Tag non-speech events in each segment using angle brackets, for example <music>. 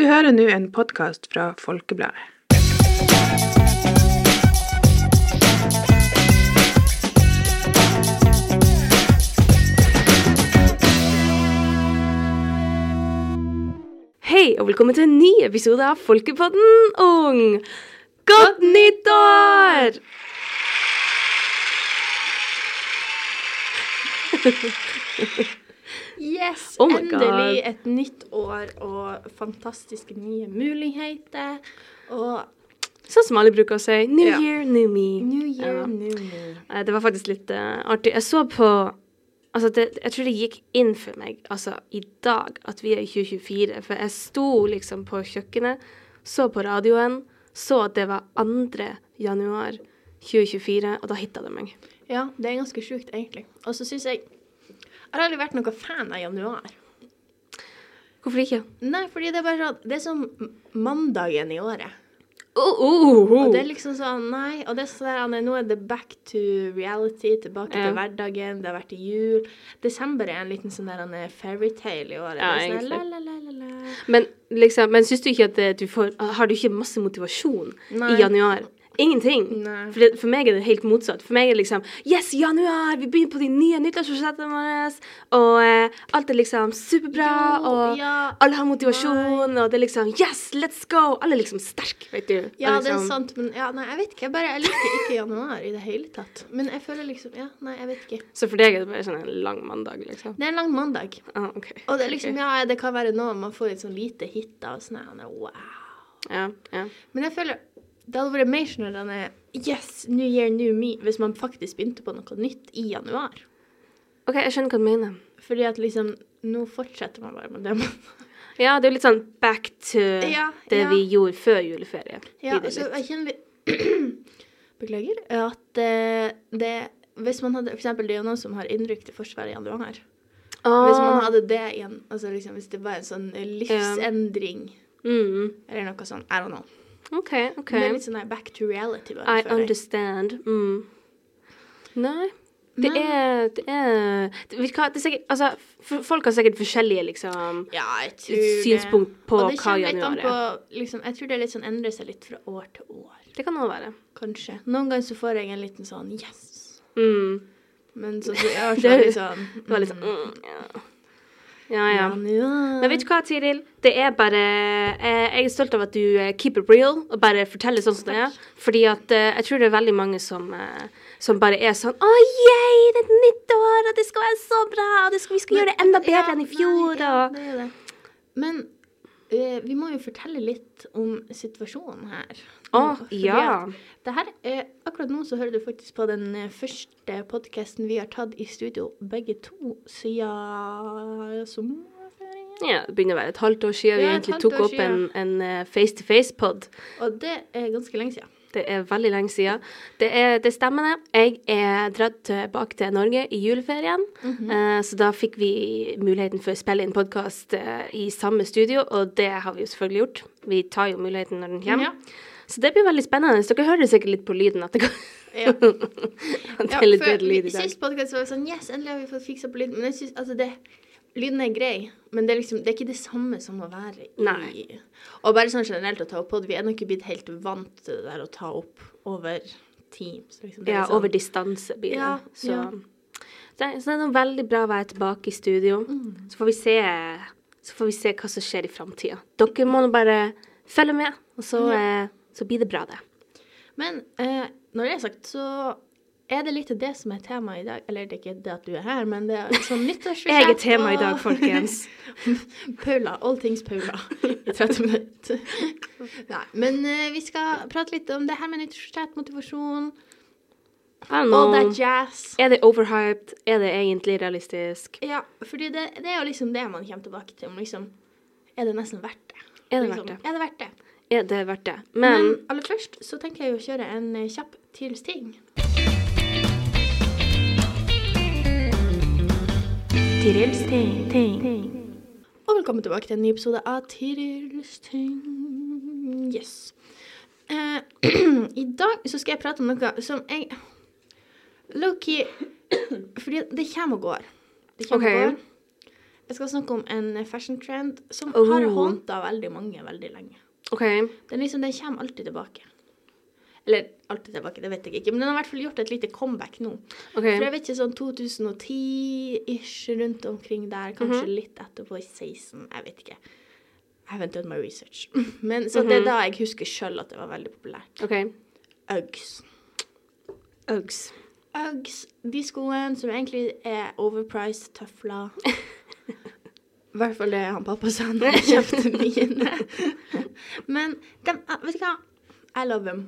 Du hører nå en podkast fra Folkebladet. Hei, og velkommen til en ny episode av Folkepodden Ung. Godt nyttår! <laughs> <laughs> Yes, Oh endelig God. et nytt år og fantastiske nye muligheter. Og Sånn som alle bruker å si. New Ja. year, new me. new year, Ja. new me. Eh, Det var faktisk litt uh, artig. Jeg så på Altså, det, jeg tror det gikk inn for meg altså, i dag at vi er i 2024. For jeg sto liksom på kjøkkenet, så på radioen, så at det var 2. januar 2024, og da hitta det meg. Ja, det er ganske sjukt, egentlig. Og så syns jeg Jeg har aldri vært noen fan av januar. Hvorfor ikke? Nei, fordi det er bare sånn Det er som mandagen i året. Oh, oh, oh. Og det er liksom sånn Nei. Og det er sånn der, nå er det back to reality, tilbake Ja. til hverdagen, det har vært jul. Desember er en liten sånn der fairytale i året. Ja, det er sånn, la, la, la, la. Men liksom, men syns du ikke at du får Har du ikke masse motivasjon Nei. i januar? Ingenting. For, det, for meg er det helt motsatt. For meg er det liksom Yes, januar! Vi begynner på de nye nyttårsforsettene våre. Og eh, alt er liksom superbra. Jo, og ja, alle har motivasjon. Og det er liksom Yes, let's go! Alle er liksom sterke, vet du. Ja, liksom, det er liksom, sant, men ja, nei, jeg vet ikke. Jeg bare jeg liker ikke januar i det hele tatt. Men jeg føler liksom Ja, nei, jeg vet ikke. Så for deg er det bare sånn en lang mandag, liksom? Det er en lang mandag. Ah, okay. Og det er liksom, ja, det kan være nå man får et sånn lite hit da, og sånn wow. Ja, ja. Men jeg føler det hadde vært mer sånn Yes, new year, new me, hvis man faktisk begynte på noe nytt i januar. OK, jeg skjønner hva du mener. Fordi at liksom Nå fortsetter man bare med det man <laughs> Ja, det er jo litt sånn back to Ja, det ja. vi gjorde før juleferie. Ja, altså, jeg kjenner vi <clears throat> Beklager. At uh, det Hvis man hadde For eksempel, det er jo noen som har innrykk til Forsvaret i januar. Hvis man Ah, hadde det igjen, altså liksom hvis det var en sånn livsendring livsendring mm. eller noe sånn, I don't know. OK, OK. Det er litt sånn der back to reality. Bare, I understand. Mm. Nei. Det Nei. er Det er det, er sikkert Altså, folk har sikkert forskjellige, liksom Ja, jeg synspunkt på Og det hva januar er. på, liksom, Jeg tror det litt sånn endrer seg litt fra år til år, Det kan òg være. kanskje. Noen ganger så får jeg en liten sånn yes. Mm. Men så i år så Det- er det litt sånn Det var litt sånn mm, ja. Ja, ja. Men vet du hva, Tiril? Det er bare eh, Jeg er stolt av at du eh, keep it real og bare forteller sånn som det er. Fordi at eh, jeg tror det er veldig mange som, som bare er sånn Å, yay, det er et nytt år, og det skal være så bra, og det skal, vi skal gjøre det enda bedre Ja, enn i fjor, nei, ja, det er det. Men vi må jo fortelle litt om situasjonen her. Å, Fordi ja. Det her, eh, akkurat nå så hører du faktisk på den eh, første podkasten vi har tatt i studio, begge to, siden sommerferien. Ja, det begynner å være et halvt år siden vi Ja, egentlig tok opp en, en eh, face-to-face-pod. Og det er ganske lenge siden. Det er veldig lenge siden. Det, er, det stemmer, det. Jeg er dratt tilbake til Norge i juleferien. Mm -hmm. uh, så da fikk vi muligheten for å spille inn podkast i samme studio, og det har vi jo selvfølgelig gjort. Vi tar jo muligheten når den kommer. Ja. Så det blir veldig spennende. Dere hører sikkert litt på lyden <laughs> at det, Ja. at det er litt bedre lyd i dag. Sist podkast var sånn Yes, endelig har vi fått fiksa på lyden. Men jeg synes, altså det Lyden er grei, men det er liksom Det er ikke det samme som å være i Nei. Og bare sånn generelt å ta opp pod, vi er nok ikke blitt helt vant til det der å ta opp over Teams. Liksom. Ja, sånn- over distanse blir det. Ja, så. ja. Det, så det er noe veldig bra å være tilbake i studio. Mm. Så får vi se Så får vi se hva som skjer i framtida. Dere må nå bare følge med, og så, eh, så blir det bra, det. Men eh, når det er sagt, så er det litt det som er temaet i dag. Eller det er ikke det at du er her, men det er sånn <laughs> nyttårsforsett. Jeg er tema i dag, folkens. <laughs> Paula. All things Paula i 30 minutter. <laughs> Nei, men eh, vi skal prate litt om det her med nyttårsforsett, motivasjon, all that jazz. Er det overhyped? Er det egentlig realistisk? Ja, fordi det, det er jo liksom det man kommer tilbake til. Om liksom, er det nesten verdt det? Er det liksom, verdt det? Er det verdt det? Er det verdt det? Men, Men aller først så tenker jeg å kjøre en eh, kjapp Tirils ting. Tirils ting. Og velkommen tilbake til en ny episode av Tirils ting. Yes. Eh, <clears throat> I dag så skal jeg prate om noe som jeg Low-key Fordi det kommer og går. Det kommer okay. og går. Jeg skal snakke om en fashion trend som Oh. har håndta veldig mange veldig lenge. OK. Den, liksom, den kommer alltid tilbake. Eller alltid tilbake, det vet jeg ikke. Men den har i hvert fall gjort et lite comeback nå. Okay. For jeg vet ikke, sånn 2010-ish rundt omkring der, kanskje Mhm. litt etterpå i 16, jeg vet ikke. I haven't done my research. <laughs> Men så det er Mhm. da jeg husker sjøl at det var veldig populært. Okay. Uggs. Uggs. Uggs, de skoene som egentlig er overpriced tøfler. <laughs> I hvert fall det han pappa sa når jeg kjøpte mine. <laughs> Men dem, ah, vet du hva? I love them.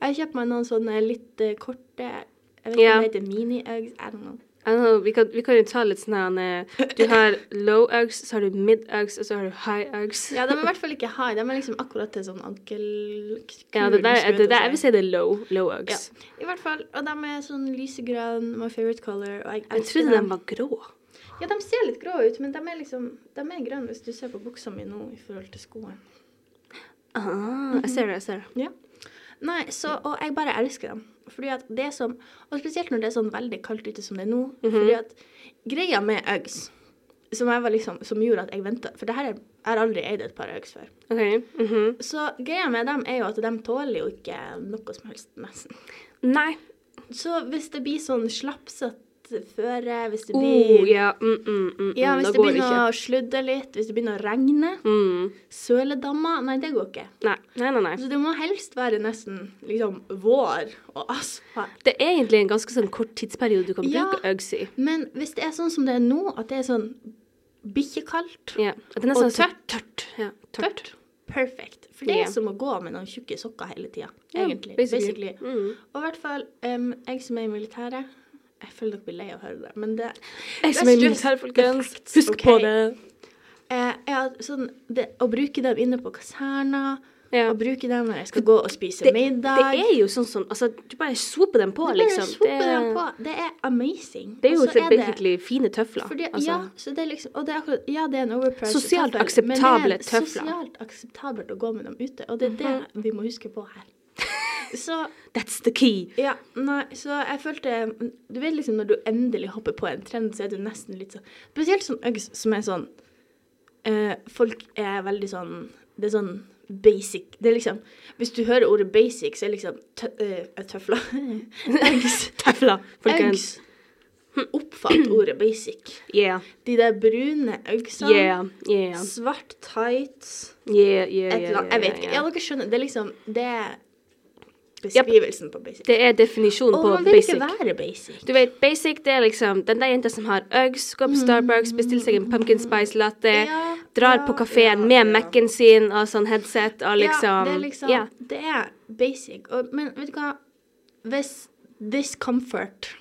Jeg har kjøpt meg noen sånne litt eh, korte Jeg vet ikke yeah. om det heter mini-Uggs. I don't know. I don't know, vi, kan, vi kan jo ta litt sånn Du har <laughs> low Uggs, så har du mid Uggs, og så har du high Uggs. Ja, de er i hvert fall ikke high. De er liksom akkurat til sånn ankel... <laughs> Ja, det der, det der, jeg vil si. si det er low, low Uggs. I hvert fall. Og de er sånn lysegrønn, my favorite color. Jeg, Jeg trodde de var grå. Ja, de ser litt grå ut, men de er liksom De er grønne hvis du ser på buksa mi nå i forhold til skoene. Ah, jeg ser det, jeg ser det. Nei, så Og jeg bare elsker dem. Fordi at det som Og spesielt når det er sånn veldig kaldt ute som det er nå. Mhm. Fordi at greia med Uggs som, liksom, som gjorde at jeg venta For det her er, jeg har aldri eid et par Uggs før. Okay. Mm -hmm. Så greia med dem er jo at de tåler jo ikke noe som helst, nesten. Nei. Så hvis det blir sånn slapsete føre, hvis det Oh, ja. Mm, mm, mm, Ja, mm, hvis det det begynner ikke. å sludde litt, hvis det begynner å regne, Mm. søledammer Nei, det går ikke. Nei, nei, nei. Så det må helst være nesten liksom vår og asfalt. Det er egentlig en ganske sånn kort tidsperiode du kan Ja. bruke Uggs i. Men hvis det er sånn som det er nå, at det er sånn bikkjekaldt, Ja. At det er nesten Og tørt, tørt. Ja, tørt. tørt, perfect. For det er er som å gå med noen tjukke sokker hele tida, Ja, egentlig. basically. basically. Mm. Og i hvert fall um, jeg som er i militæret Jeg føler dere blir lei av å høre det, men det det er That's her, folkens. Husk Husk på det. eh, ja, sånn, det, Å bruke dem inne på kaserna, Ja. å bruke dem når jeg skal gå og spise Det, middag det er jo sånn som Altså, du bare swoper dem på, Det er bare liksom. swope dem på. Det er amazing. det er jo virkelig så basically fine tøfler. fordi, altså. Ja, så det er liksom, og det er akkurat, ja, det er en overpriced Sosialt tøffel, men det er tøfler. sosialt akseptabelt å gå med dem ute, og det er det vi må huske på her. Så That's the key. ja, nei, så jeg følte Du vet liksom når du endelig hopper på en trend, så er du nesten litt sånn Spesielt sånn Uggs som er sånn uh, Folk er veldig sånn Det er sånn basic Det er liksom Hvis du hører ordet basic, så er liksom tø, eh, tøfler <laughs> Uggs. Tøfler, folkens. Oppfatt <clears throat> ordet basic. Yeah, De der brune øgsene. yeah, yeah. Svart tights. Yeah, yeah, Et eller annet. Jeg vet ikke. Ja, dere skjønner. Det er liksom Det er beskrivelsen på basic. Det er definisjonen Og på man vil ikke være basic. Du vet, basic det er liksom den der jenta som har Uggs, går på Starbucks, bestiller seg en pumpkin spice latte, Ja, drar ja, på kafeen ja, med. Mac-en sin og sånn headset og liksom Ja, liksom det er liksom Ja. Det er basic. Og, men vet du hva? Hvis discomfort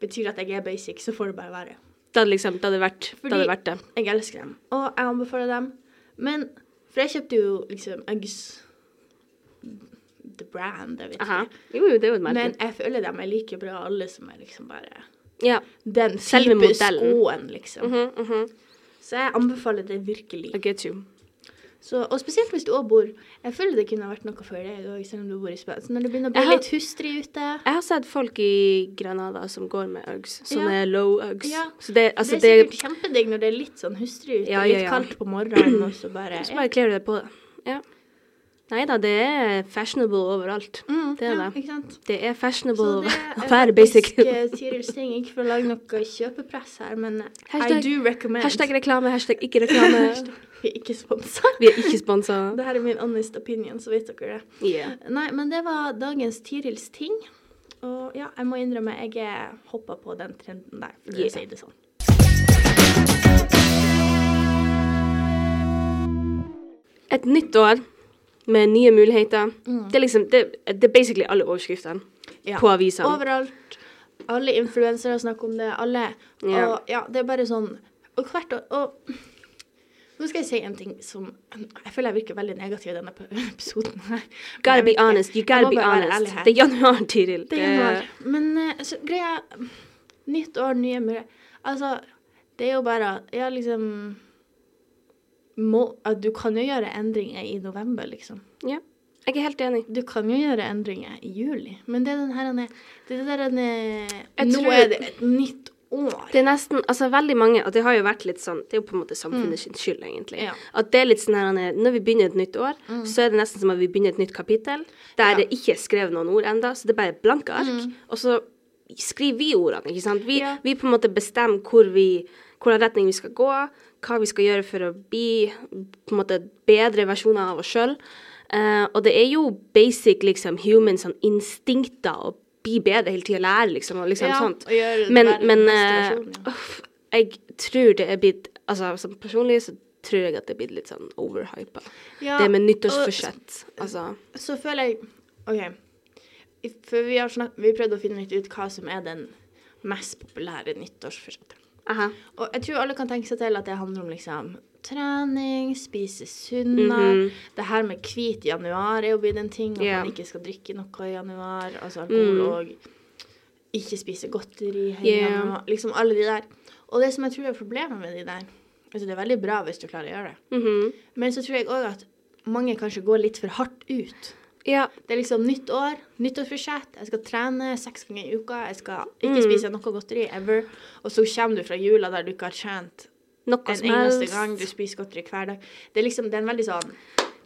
betyr at jeg er basic, så får det bare være. Da hadde liksom, hadde det vært, Fordi- hadde det vært det. Jeg elsker dem, og jeg anbefaler dem. Men For jeg kjøpte jo liksom Uggs The brand, jeg vet Aha. ikke. Jo, jo, det er jo et merke. Men jeg føler dem er like bra alle som er liksom bare ja. den Selve type modellen. skoen, liksom. Mhm, mhm. Så jeg anbefaler det virkelig. I get you. Så, og spesielt hvis du òg bor Jeg føler det kunne vært noe for deg òg, selv om du bor i Spania. Så når det begynner å bli har- litt hustrig ute Jeg har sett folk i Granada som går med Uggs. Sånne Ja. low Uggs. Ja. Så det, altså, Det er sikkert kjempedigg når det er litt sånn hustrig ute, Ja, ja, litt kaldt på morgenen, og så bare <clears throat> Så bare kler du deg på det. Ja. Nei da, det er fashionable overalt. Mm, Det er ja, det. Det er fashionable <laughs> å være basic. faktisk eh, ting, ikke for å lage noe kjøpepress her, men I do recommend. Hashtag reklame, hashtag ikke reklame. <laughs> Vi er ikke sponsa. Vi er ikke sponsa. <laughs> Det her er min honest opinion, så vet dere det. Yeah. Nei, men det var dagens Tirils ting. Og ja, jeg må innrømme, jeg hoppa på den trenden der, for Yeah. å si det sånn. Et nytt år med nye muligheter. Mm. Det er liksom, det, det er basically alle overskriftene Ja. på avisene. Overalt. Alle influensere snakker om det. Alle. Ja. Og ja, det er bare sånn Og hvert år Og nå skal jeg si en ting som Jeg føler jeg virker veldig negativ i denne episoden her. Gotta be honest. You gotta be honest. Det er januar, Tiril. Det er januar. Men eh, så greia Nytt år, nye muligheter. Altså, det er jo bare Ja, liksom må, Du kan jo gjøre endringer i november, liksom. Ja. Jeg er helt enig. Du kan jo gjøre endringer i juli, men det er den her er- Det er det der han er Nå tror- er det et nytt år. Det er nesten Altså, veldig mange Og det har jo vært litt sånn Det er jo på en måte samfunnet sin skyld, egentlig. Ja. At det er litt sånn her er- Når vi begynner et nytt år, så er det nesten som at vi begynner et nytt kapittel, der Ja. det ikke er skrevet noen ord enda, så det er bare blanke ark. Og så skriver vi ordene, ikke sant. Vi, Ja. vi på en måte bestemmer hvor vi hvordan retning vi skal gå, hva vi skal gjøre for å bli på en måte bedre versjoner av oss sjøl. og det er jo basic liksom human sånn instinkter å bli bedre hele tida, lære liksom, og liksom Ja, sånt. og Men, men eh, uff, jeg tror det er blitt Altså som personlig så tror jeg at det er blitt litt sånn overhypa. Ja, det med nyttårsforsett. Altså Så føler jeg OK. For vi har snakket, vi prøvd å finne litt ut hva som er den mest populære nyttårsforsettet. Aha. Og jeg tror alle kan tenke seg til at det handler om liksom trening, spise sunnere. Mhm. Det her med hvit januar er jo blitt en ting, at yeah. man ikke skal drikke noe i januar. Altså alkohol Mm. og ikke spise godteri i Ja. januar. Liksom alle de der. Og det som jeg tror er problemet med de der Altså det er veldig bra hvis du klarer å gjøre det, Mhm. men så tror jeg òg at mange kanskje går litt for hardt ut. Ja. Det er liksom nytt år, nyttårsbudsjett, Jeg skal trene seks ganger i uka. Jeg skal ikke Mm. spise noe godteri ever. Og så kommer du fra jula der du ikke har trent Noe en som eneste helst. gang. Du spiser godteri hver dag. Det er liksom, det er en veldig sånn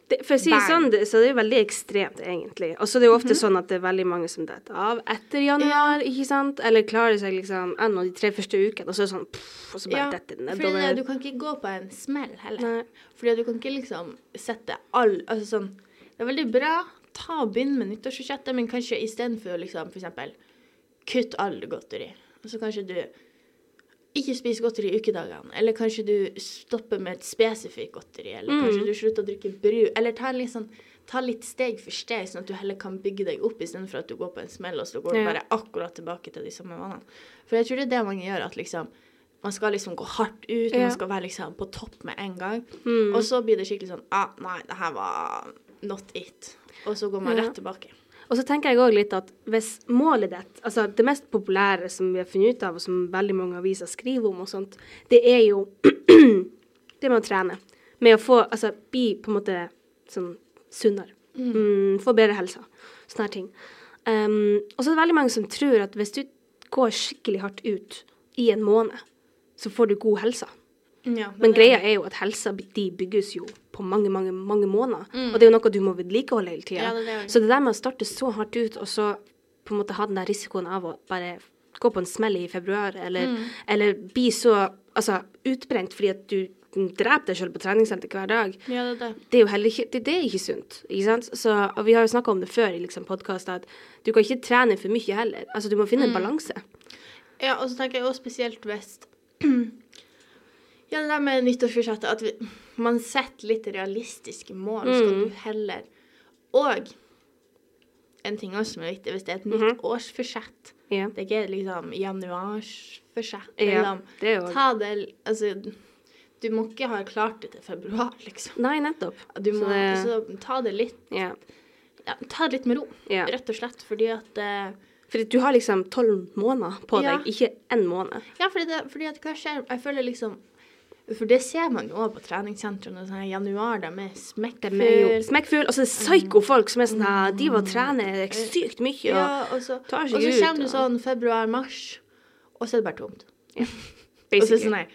Det, for å si det sånn, det, så det er jo veldig ekstremt, egentlig. Og så er det jo ofte sånn at det er veldig mange som detter av etter januar, ikke sant? Eller klarer seg liksom ennå de tre første ukene, og så er det sånn pff, og så bare Ja, detter det fordi det, du kan ikke gå på en smell heller. Nei. Fordi du kan ikke liksom sette all Altså sånn Det er veldig bra. Ta og Begynn med nyttårsforsettet, men kanskje istedenfor å liksom eksempel kutte all godteri. Og så kanskje du ikke spiser godteri i ukedagene. Eller kanskje du stopper med et spesifikt godteri. Eller Mm. kanskje du slutter å drikke bru. Eller ta sånn, ta litt steg for steg, sånn at du heller kan bygge deg opp istedenfor at du går på en smell, og så går du bare akkurat tilbake til de samme vanene. For jeg tror det er det mange gjør, at liksom man skal liksom gå hardt ut, Ja. man skal være liksom på topp med en gang. Mm. Og så blir det skikkelig sånn ah, Nei, det her var not it. Og så går man Ja. rett tilbake. Og så tenker jeg òg litt at hvis målet ditt, altså det mest populære som vi har funnet ut av, og som veldig mange aviser skriver om og sånt, det er jo <clears throat> det med å trene. Med å få, altså bli på en måte sånn sunnere. Mm, få bedre helse. Sånne her ting. Um, og så er det veldig mange som tror at hvis du går skikkelig hardt ut i en måned, så får du god helse. Ja, Men greia er jo at helsa bygges jo på mange, mange mange måneder. Og det er jo noe du må vedlikeholde hele tida. Ja, det det. så det der med å starte så hardt ut, og så på en måte ha den der risikoen av å bare gå på en smell i februar, eller, Mm. eller bli så altså, utbrent fordi at du dreper deg sjøl på treningssenter hver dag, Ja, det er det. det er jo heller ikke, det, det er ikke sunt. ikke sant? Så, og vi har jo snakka om det før i liksom podkaster, at du kan ikke trene for mye heller. Altså, du må finne Mm. en balanse. Ja, og så tenker jeg også spesielt hvis <clears throat> <clears throat> Ja, det der med nyttårsforsettet, at vi, man setter litt realistiske mål, så skal Mm. du heller Og en ting også som er viktig, hvis det er et nytt årsforsett yeah. Det er ikke liksom januarsforsett. Ja, Liksom. Ta det Altså, du må ikke ha klart det til februar, liksom. Nei, nettopp. Du må Så det- så ta det litt Ja. ja, Ta det litt med ro, yeah. rett og slett, fordi at uh, Fordi du har liksom tolv måneder på Ja. deg, ikke én måned. Ja, fordi, det, fordi at hva skjer Jeg føler liksom For det ser man jo også på treningssentrene. Sånn januar, de er smekkfulle. smekkfull, og så er det psyko-folk som er sånn her De var trener sykt mye, og Ja, og så, tar og så ut, kommer du sånn februar-mars, og så er det bare tomt. <laughs> Og så sånn her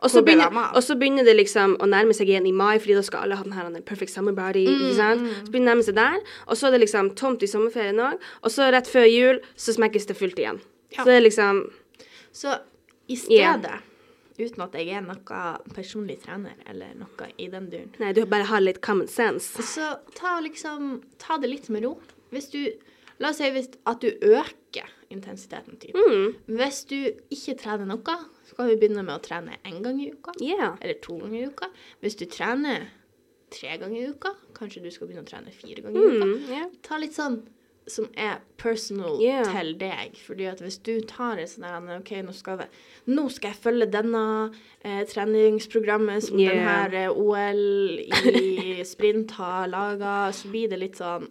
Og så det begynner, og så begynner det liksom å nærme seg igjen i mai, fordi da skal alle ha den her den perfect summer body. Mm, ikke sant? Så begynner det å nærme seg der, og så er det liksom tomt i sommerferien òg. Og så rett før jul så smekkes det fullt igjen. Ja. Så det er liksom Så i stedet stedet, uten at jeg er noe personlig trener eller noe i den duren, Nei, du bare har litt common sense. så ta liksom Ta det litt med ro. Hvis du La oss si at du øker intensiteten. Typ. Mm. Hvis du ikke trener noe, så kan vi begynne med å trene én gang i uka. Yeah. Eller to ganger i uka. Hvis du trener tre ganger i uka, kanskje du skal begynne å trene fire ganger i uka. Mm, yeah. Ta litt sånn som er personal yeah. til deg. Fordi at hvis du tar en sånn der OK, nå skal, vi, nå skal jeg følge denne eh, treningsprogrammet som yeah. den her eh, OL i <laughs> sprint har laga, så blir det litt sånn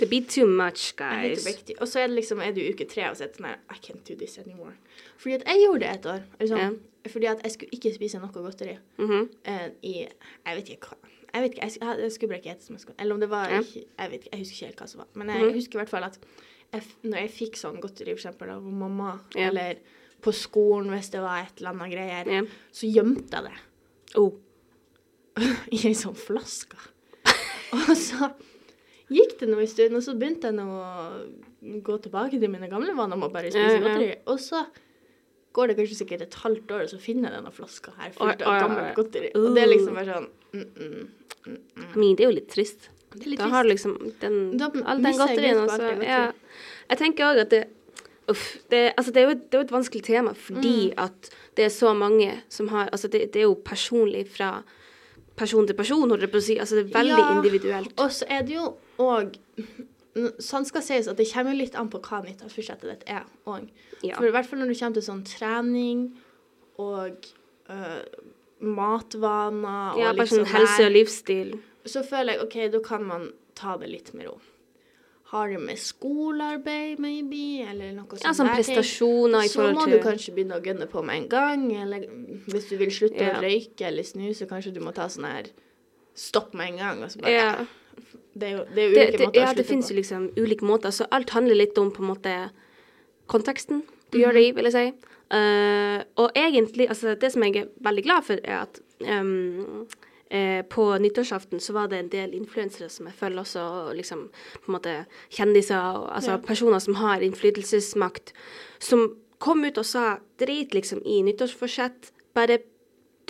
Det blir too much, guys. Og så er det liksom, er du uke tre og så er det sånn her I can't do this anymore. Fordi at jeg gjorde det et år. Liksom, Fordi at jeg skulle ikke spise noe godteri. Mhm. eh, i Jeg vet ikke hva jeg vet ikke, jeg, jeg skulle ikke hete jeg. Eller om det var Ja. ikke, Jeg vet ikke, jeg husker ikke helt hva som var. Men jeg Mhm. husker i hvert fall at jeg, når jeg fikk sånn godteri for eksempel av mamma Ja. eller på skolen hvis det var et eller annet greier, Ja. så gjemte jeg det Oh. <laughs> i ei sånn flaske. Og så gikk det nå en stund, og så begynte jeg nå å gå tilbake til mine gamle vaner med å bare spise godteri. Og så går det kanskje sikkert et halvt år, og så finner jeg denne flaska her fullt av gammelt godteri. Og det er liksom bare sånn mm, mm. Men det er jo litt trist. Det litt Da har du liksom den, Da all den godterien. og så- ja. Jeg tenker òg at det Uff. Det, altså det, er jo, et- det er jo et vanskelig tema fordi Mm. at det er så mange som har Altså det, det er jo personlig fra person til person, holdt jeg på å si. Altså det er veldig Ja. individuelt. Og så er det jo òg Sånn skal sies at det kommer litt an på hva nyttårsforsettet ditt er òg. Ja. For i hvert fall når det kommer til sånn trening og øh, matvaner Ja, bare liksom sånn helse og livsstil. Så føler jeg OK, da kan man ta det litt med ro. Har det med skolearbeid, maybe, eller noe sånt Ja, sånn der ting, prestasjoner i Så må du kanskje begynne å gunne på med en gang, eller hvis du vil slutte Ja. å røyke eller snuse, kanskje du må ta sånn her stopp med en gang, og så bare ja. Det er jo det er det, ulike det, måter ja, å det finnes på. jo liksom ulike måter. Så alt handler litt om på en måte konteksten du gjør det i, vil jeg si. Uh, og egentlig, altså det som jeg er veldig glad for, er at um, eh, på nyttårsaften så var det en del influensere som jeg følger også, og liksom på en måte kjendiser, og, altså Ja. personer som har innflytelsesmakt, som kom ut og sa drit liksom i nyttårsforsett, bare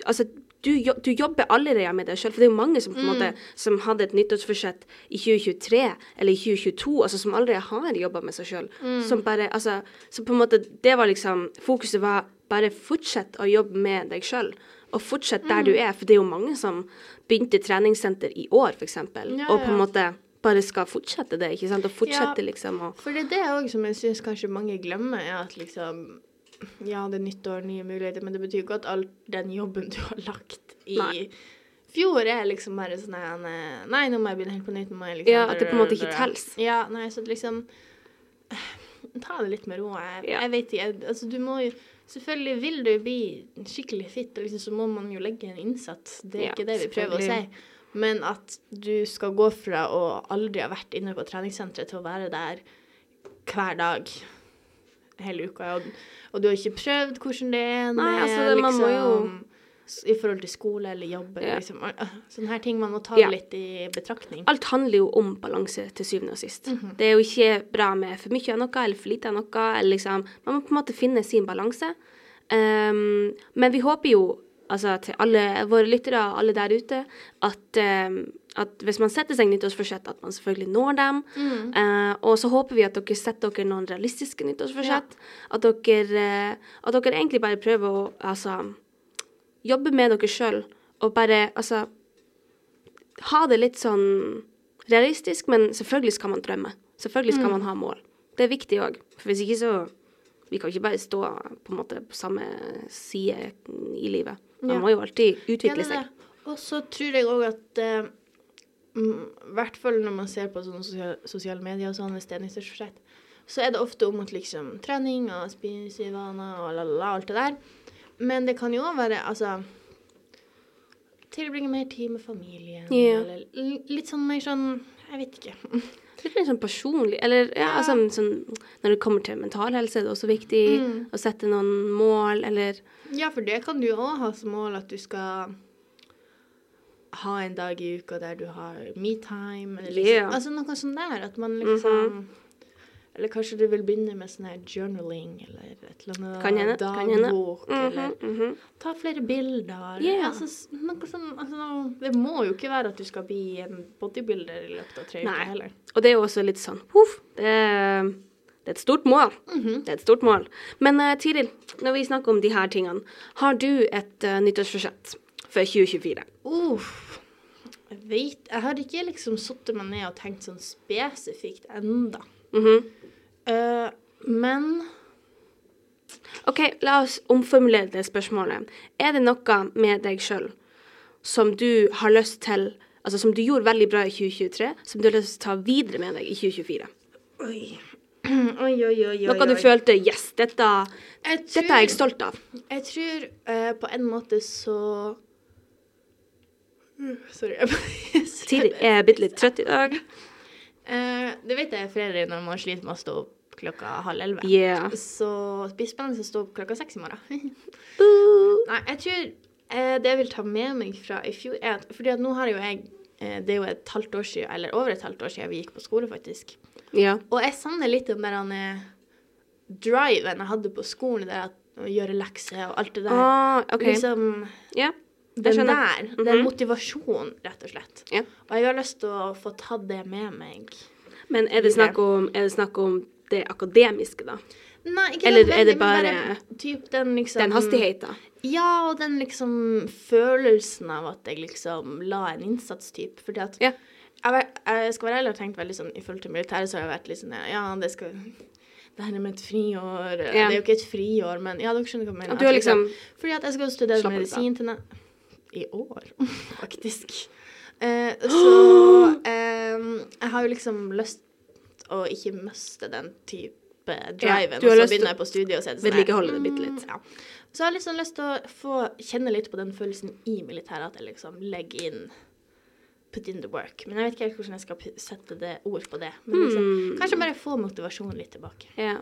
altså, du, du jobber allerede med deg sjøl. For det er jo mange som på en måte som hadde et nyttårsforsett i 2023 eller i 2022, altså som allerede har jobba med seg sjøl. Som bare Altså, så på en måte Det var liksom Fokuset var bare fortsett å jobbe med deg sjøl. Og fortsett der du er, for det er jo mange som begynte treningssenter i år, f.eks. Ja, Og på en måte bare skal fortsette det, ikke sant. Og fortsette liksom å For det er det òg som jeg syns kanskje mange glemmer, er at liksom Ja, det er nyttår, nye muligheter, men det betyr ikke at all den jobben du har lagt i Nei. fjor, er liksom bare sånn Nei, nå må jeg begynne helt på nytt. Nå må jeg liksom Ja, at det på en måte ikke telles. Ja, nei, så liksom <sighs> Ta det litt med ro. Jeg, Ja. jeg vet ikke. Altså, du må jo Selvfølgelig vil du bli skikkelig fit, liksom, så må man jo legge en innsats. Det er Ja, ikke det vi prøver å si. Men at du skal gå fra å aldri ha vært inne på treningssenteret til å være der hver dag hele uka, og, og du har ikke prøvd hvordan det er Nei, altså, det- man må jo- liksom, I forhold til skole eller jobb eller Ja. liksom Sånne her ting man må ta Ja. litt i betraktning. Alt handler jo om balanse til syvende og sist. Mhm. Det er jo ikke bra med for mye av noe eller for lite av noe. Eller liksom, man må på en måte finne sin balanse. Um, men vi håper jo, altså til alle våre lyttere, alle der ute, at, ehm, at hvis man setter seg nyttårsforsett, at man selvfølgelig når dem. Mm. Eh, og så håper vi at dere setter dere noen realistiske nyttårsforsett. At, dere, eh, at dere egentlig bare prøver å altså, jobbe med dere sjøl og bare altså ha det litt sånn realistisk, men selvfølgelig skal man drømme. Selvfølgelig skal man ha mål. Det er viktig òg, for hvis ikke så Vi kan ikke bare stå på en måte på samme side i livet. Man Ja. må jo alltid utvikle er seg. Og så tror jeg òg at eh, I hvert fall når man ser på sånne sosiale, sosiale medier og sånn, hvis det er nyttårsforsett, så er det ofte om at liksom trening og spisevaner og la, la, alt det der. Men det kan jo òg være altså Tilbringe mer tid med familien. Ja. Eller litt sånn mer sånn Jeg vet ikke. Litt mer sånn personlig. Eller ja, Ja. altså sånn Når det kommer til mental helse, er det også viktig Mm. å sette noen mål, eller Ja, for det kan du òg ha som mål at du skal ha en dag i uka der du har me-time. Eller liksom, Yeah. Altså noe sånt der. At man liksom Eller kanskje du vil begynne med sånn her journaling, eller et eller annet Kan hende, kan hende. dagbok, eller Mhm, ta flere bilder. Yeah. Altså, noe sånn, altså, det må jo ikke være at du skal bli en bodybuilder i løpet av tre uker heller. Og det er jo også litt sånn poff. det, er- det er et stort mål. Mhm. Det er et stort mål. Men uh, Tiril, når vi snakker om de her tingene, har du et uh, nyttårsforsett for 2024? Uff. Jeg vet Jeg har ikke liksom satt meg ned og tenkt sånn spesifikt enda. Mhm. uh, men OK, la oss omformulere det spørsmålet. Er det noe med deg sjøl som du har lyst til Altså som du gjorde veldig bra i 2023, som du har lyst til å ta videre med deg i 2024? Oi. <clears throat> oi, oi, oi, Noe du følte Yes, dette, Jeg dette er jeg stolt av. Jeg tror uh, på en måte så Uh, Sorry. jeg er bitte litt trøtt i dag. Uh, det vet jeg er fredag når man sliter med å stå opp klokka halv elleve. Yeah. Så det blir spennende å stå opp klokka seks i morgen. <laughs> Nei, jeg tror eh, det jeg vil ta med meg fra i fjor, er at Fordi at nå har jo jeg Det er jo et halvt år siden, eller over et halvt år siden vi gikk på skole, faktisk. Ja. Og jeg savner litt den der han, driven jeg hadde på skolen, der at å gjøre lekser og alt det der. Ah, okay. Liksom Ja. den der. Mm -hmm. Den Mhm. motivasjonen, rett og slett. Ja. Og jeg har lyst til å få tatt det med meg. Men er det snakk om, det snakk om det akademiske, da? Nei, ikke Eller er det bare typ den liksom Den hastigheten? Ja, og den liksom følelsen av at jeg liksom la en innsats, typ. Fordi at Ja. Jeg, jeg skal være ærlig og tenkt veldig sånn i forhold til militæret, så har jeg vært litt sånn Ja, det skal Det her med et friår Det er jo ikke et friår, men ja, dere skjønner hva jeg mener. At du har liksom Fordi at jeg skal studere medisin til I år, <laughs> faktisk. Eh, <gasps> så eh, jeg har jo liksom lyst å ikke miste den type driven, Ja, og så begynner jeg på studiet og så er det sånn vedlikeholde det bitte litt. mm, Ja. Så jeg har liksom lyst til å få kjenne litt på den følelsen i militæret, at jeg liksom legger inn Put in the work. Men jeg vet ikke helt hvordan jeg skal sette det ord på det. Men liksom, mm. kanskje bare få motivasjonen litt tilbake. Ja.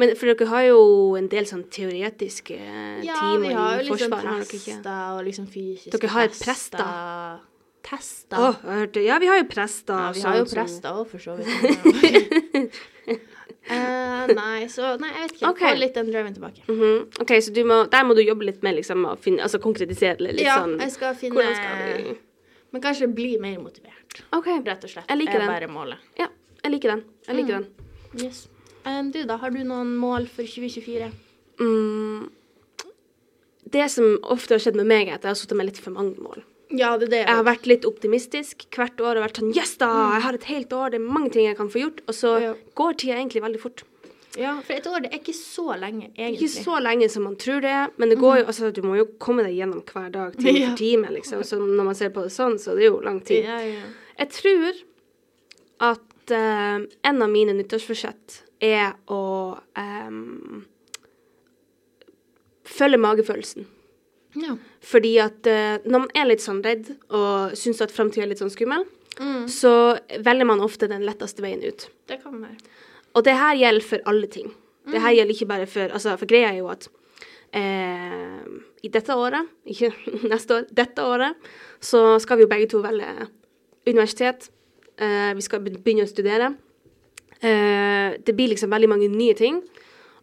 Men for dere har jo en del sånn teoretiske Ja, timer i jo liksom vi har jo liksom prester og liksom fysiske Dere har prester? Tester. Oh, Ja, vi har jo prester. Ja, vi har jo prester òg, for så vidt. Uh, <laughs> nei, så Nei, jeg vet ikke. Ok. Få litt den driven tilbake. Mhm. OK, så du må, der må du jobbe litt med liksom å finne Altså konkretisere det litt ja, sånn jeg skal finne Hvordan skal vi Men kanskje bli mer motivert, okay. rett og slett. Jeg liker er den. bare målet. Ja, jeg liker den. Jeg liker Mm. den. Yes. Um, du, da? Har du noen mål for 2024? Mm. Det som ofte har skjedd med meg, er at jeg har satt meg litt for mange mål. Ja, det det. Jeg har vært litt optimistisk hvert år og vært sånn Yes, da! Jeg har et helt år, det er mange ting jeg kan få gjort. Og så Ja. går tida egentlig veldig fort. Ja, for et år det er ikke så lenge, egentlig. Ikke så lenge som man tror det er, men det går jo, altså, du må jo komme deg gjennom hver dag, time <laughs> Ja. for time, liksom. Så når man ser på det sånn, så det er jo lang tid. Ja, ja. Jeg tror at eh, en av mine nyttårsforsett er å um, følge magefølelsen. ja. Fordi at uh, når man er litt sånn redd og syns at framtida er litt sånn skummel, Mm, så velger man ofte den letteste veien ut. det kan være. Og det her gjelder for alle ting. Det Mm. her gjelder ikke bare for Altså, for greia er jo at eh, i dette året, <laughs> ikke neste år, dette året, så skal vi jo begge to velge universitet. Eh, vi skal begynne å studere. Eh, det blir liksom veldig mange nye ting.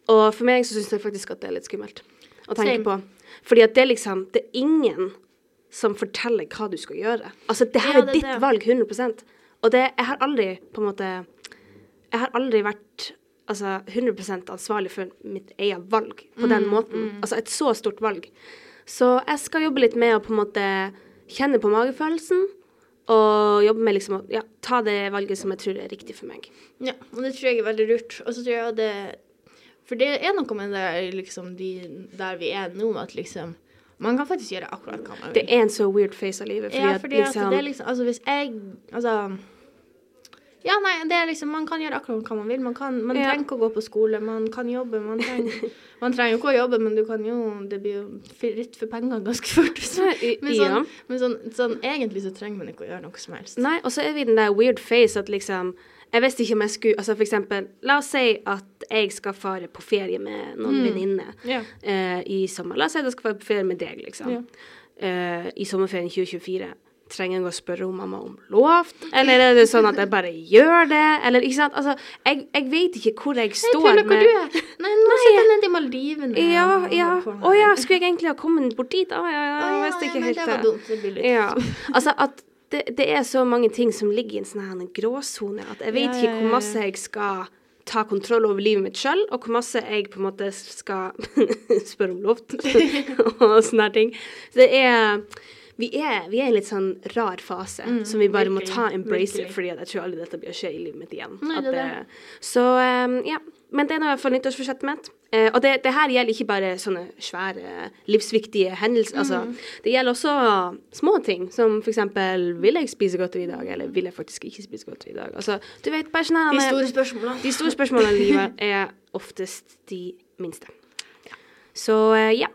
Og for meg så syns jeg faktisk at det er litt skummelt å tenke Same. på. Fordi at det er liksom Det er ingen som forteller hva du skal gjøre. Altså, det her Ja, det er ditt det. valg 100% Og det Jeg har aldri på en måte Jeg har aldri vært altså, 100% ansvarlig for mitt eget valg på den måten. Altså et så stort valg. Så jeg skal jobbe litt med å på en måte kjenne på magefølelsen. Og jobbe med liksom å ja, ta det valget som jeg tror er riktig for meg. Ja, og det tror jeg er veldig lurt. Og så tror jeg at det For det er noe med det, liksom, de, der vi er nå, at liksom Man kan faktisk gjøre akkurat hva man vil. Det er en så weird face av livet. Fordi ja, at fordi liksom at det er liksom Altså, hvis jeg Altså Ja, nei, det er liksom Man kan gjøre akkurat hva man vil. Man, kan, man Ja. trenger ikke å gå på skole, man kan jobbe. Man trenger, man trenger jo ikke å jobbe, men du kan jo Det blir jo fritt for penger ganske fort. <laughs> Så. Men, ja. sånn, men sånn, sånn egentlig så trenger man ikke å gjøre noe som helst. Nei, og så er vi i den der weird face at liksom Jeg visste ikke om jeg skulle Altså for eksempel, la oss si at jeg skal fare på ferie med noen venninner yeah. uh, i sommer. La oss si at jeg skal fare på ferie med deg, liksom. Yeah. Uh, I sommerferien 2024. Trenger jeg å spørre om mamma om lov? Eller er det sånn at jeg bare gjør det? Eller, ikke sant? Altså, jeg, jeg vet ikke hvor jeg Jeg står hvor med du er. Nei, nå sitter jeg nede i Maldivene. Ja, ja. Å ja, skulle jeg egentlig ha kommet bort dit? Å ja, Å, jeg ja, visste ikke helt det var dumt. Det blir Ja. <laughs> Altså at det, det er så mange ting som ligger i en sånn gråsone at jeg vet ikke ja, ja, hvor masse jeg skal ta kontroll over livet mitt sjøl, og hvor masse jeg på en måte skal <laughs> spørre om lov <laughs> og sånne ting. Så det er vi er, vi er i en litt sånn rar fase som vi bare må Mm, ta embrace virkelig. fordi jeg tror aldri dette blir å skje i livet mitt igjen. Nei, det det. Så um, ja. Men det er nå i hvert fall nyttårsforsettet mitt. Eh, og det, det her gjelder ikke bare sånne svære, livsviktige hendelser. Altså, Mm. det gjelder også små ting, som eksempel Vil jeg spise godteri i dag, eller vil jeg faktisk ikke spise godteri i dag? Altså, du vet, bare sånn De store spørsmålene. de store spørsmålene i livet er oftest de minste. Så eh, ja,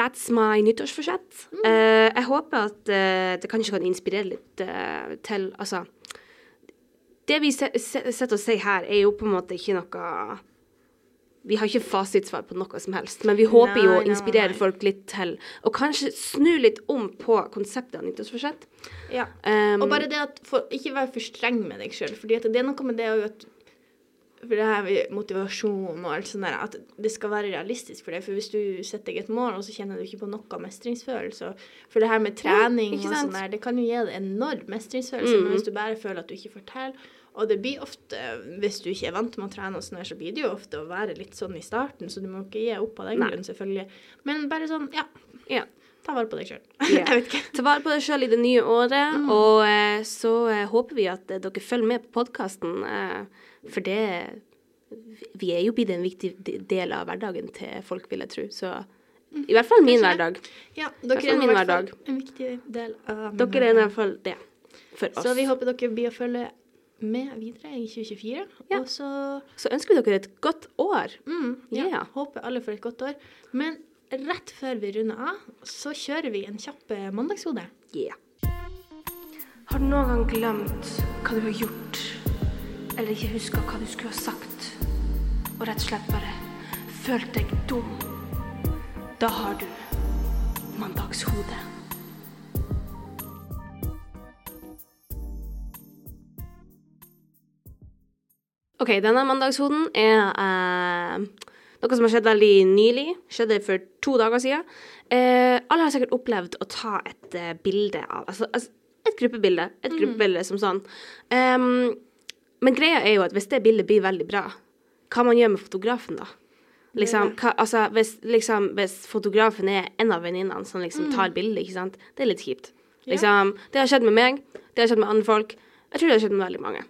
that's my nyttårsforsett. Eh, jeg håper at uh, det kanskje kan inspirere litt uh, til Altså Det vi se- se- sitter og sier her, er jo på en måte ikke noe vi har ikke fasitsvar på noe som helst, men vi håper jo å inspirere nei, nei. folk litt til å kanskje snu litt om på konseptet av nyttårsforsett. Ja. Um, Og bare det at for, ikke vær for streng med deg sjøl, for det er noe med det at for det her med motivasjon og alt sånt der, at det skal være realistisk for deg. For hvis du setter deg et mål, og så kjenner du ikke på noe mestringsfølelse For det her med trening ikke og sånn der, det kan jo gi deg enorm mestringsfølelse, Mm. men hvis du bare føler at du ikke får til Og det blir ofte, hvis du ikke er vant med å trene og sånn her, så blir det jo ofte å være litt sånn i starten, så du må ikke gi opp av den grunn, selvfølgelig. Men bare sånn, ja, ja. ta vare på deg sjøl. <laughs> Ja. Ikke. Ta vare på deg sjøl i det nye året, Mm. og eh, så eh, håper vi at eh, dere følger med på podkasten, eh, for det Vi er jo blitt en viktig del av hverdagen til folk, vil jeg tro. Så i hvert fall min hverdag. Ja, dere er i hvert fall en viktig del av min Dere er i hvert fall det for oss. Så vi håper dere blir å følge med videre i 2024. Ja. Og så Så ønsker vi dere et godt år. mm, ja, Ja. håper alle får et godt år. Men rett før vi runder av, så kjører vi en kjapp eh, mandagshode. Yeah. Har du noen gang glemt hva du har gjort, eller ikke huska hva du skulle ha sagt, og rett og slett bare følt deg dum? Da har du mandagshode. OK, denne mandagshoden er eh, noe som har skjedd veldig nylig. Skjedde for to dager siden. Eh, alle har sikkert opplevd å ta et eh, bilde av Altså, altså et gruppebilde. Et gruppebilde som sånn. Em, men greia er jo at hvis det bildet blir veldig bra, hva man gjør med fotografen da? Liksom, hva, altså, hvis, liksom, hvis fotografen er en av venninnene som liksom tar bildet, ikke sant? Det er litt kjipt. Liksom, det har skjedd med meg, det har skjedd med andre folk. Jeg tror det har skjedd med veldig mange.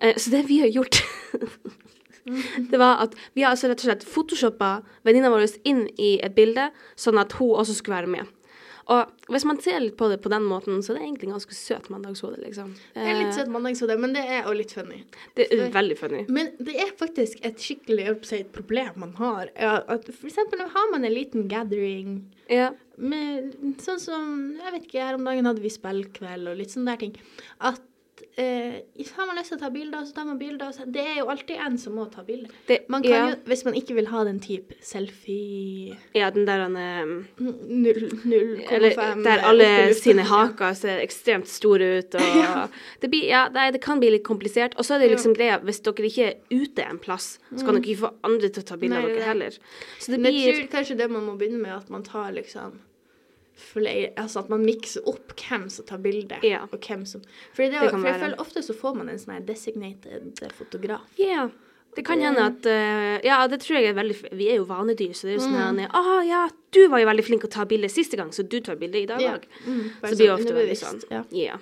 Eh, så det vi har gjort, <laughs> det var at vi har altså rett og slett photoshoppa venninna vår inn i et bilde, sånn at hun også skulle være med. Og hvis man ser litt på det på den måten, så er det egentlig en ganske søt mandagshode, liksom. Det er litt Eh, søt mandagshode, men det er også litt funny. Det er veldig funny. Men det er faktisk et skikkelig et problem man har. At for eksempel har man en liten gathering Ja. med sånn som Jeg vet ikke, her om dagen hadde vi spillkveld og litt sånne der ting. At eh, har man lyst til å ta bilder, så tar man bilder. så- Det er jo alltid en som må ta bilder. Det- Man kan ja. jo, hvis man ikke vil ha den type selfie ja, den der han eh, 0,5 Eller der eh, alle sine haker ser ekstremt store ut, og <laughs> det, blir, ja, det, det kan bli litt komplisert. Og så er det liksom greia, hvis dere ikke er ute en plass, så kan dere ikke få andre til å ta bilde Mm. Av er dere heller. Så det blir, jeg tror kanskje det man må begynne med, at man tar liksom flere Altså at man mikser opp hvem som tar bilde, Ja. og hvem som For, det, Det for jeg føler ofte så får man en sånn designated fotograf. Ja. Det kan hende at uh, Ja, det tror jeg er veldig Vi er jo vanedyr, så det er jo sånn Mm. her Å ja, du var jo veldig flink å ta bilde siste gang, så du tar bilde i dag Ja. òg. Mm, Så det blir jo sånn ofte veldig sånn. Ja. Ja.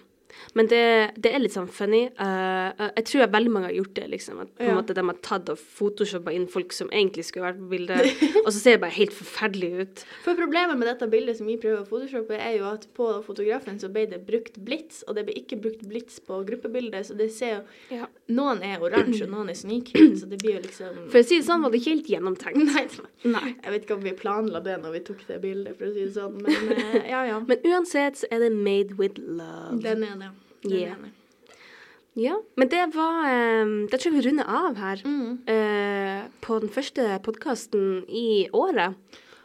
Men det, det er litt sånn funny. Uh, uh, jeg tror veldig mange har gjort det, liksom. At på en Ja. måte de har tatt og photoshoppa inn folk som egentlig skulle vært på bildet, <laughs> og så ser det bare helt forferdelig ut. For problemet med dette bildet som vi prøver å photoshoppe, er jo at på fotografen så ble det brukt blits, og det ble ikke brukt blits på gruppebildet, så det ser jo Ja. Noen er oransje, og noen er snikhvit, så det blir jo liksom For å si det sånn, var det ikke helt gjennomtenkt. Nei, Nei. jeg vet ikke om vi planla det når vi tok det bildet, for å si det sånn, men uh, ja ja. <laughs> Men uansett så er det made with love. Den er det. Den Yeah. mener. Ja, men det var eh, Da tror jeg vi runder av her. Mm. eh, på den første podkasten i året.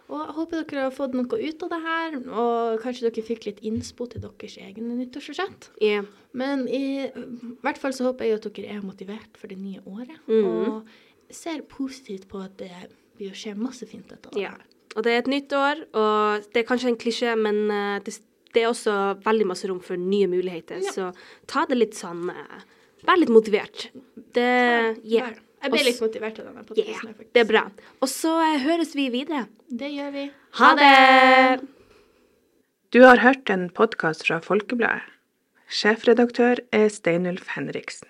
Og jeg håper dere har fått noe ut av det her, og kanskje dere fikk litt innspo til deres egne nyttårsforsett. Yeah. Men i hvert fall så håper jeg at dere er motivert for det nye året, mm. og ser positivt på at det blir å skje masse fint dette året. Ja. Og det er et nytt år, og det er kanskje en klisjé, men eh, det, det er også veldig masse rom for nye muligheter. Ja. Så ta det litt sånn eh, Vær litt motivert. Det Yeah. Vær- Jeg ble litt motivert av denne yeah. podcasten. Det er bra. Og så eh, høres vi videre. Det gjør vi. Ha det! Du har hørt en podkast fra Folkebladet. Sjefredaktør er Steinulf Henriksen.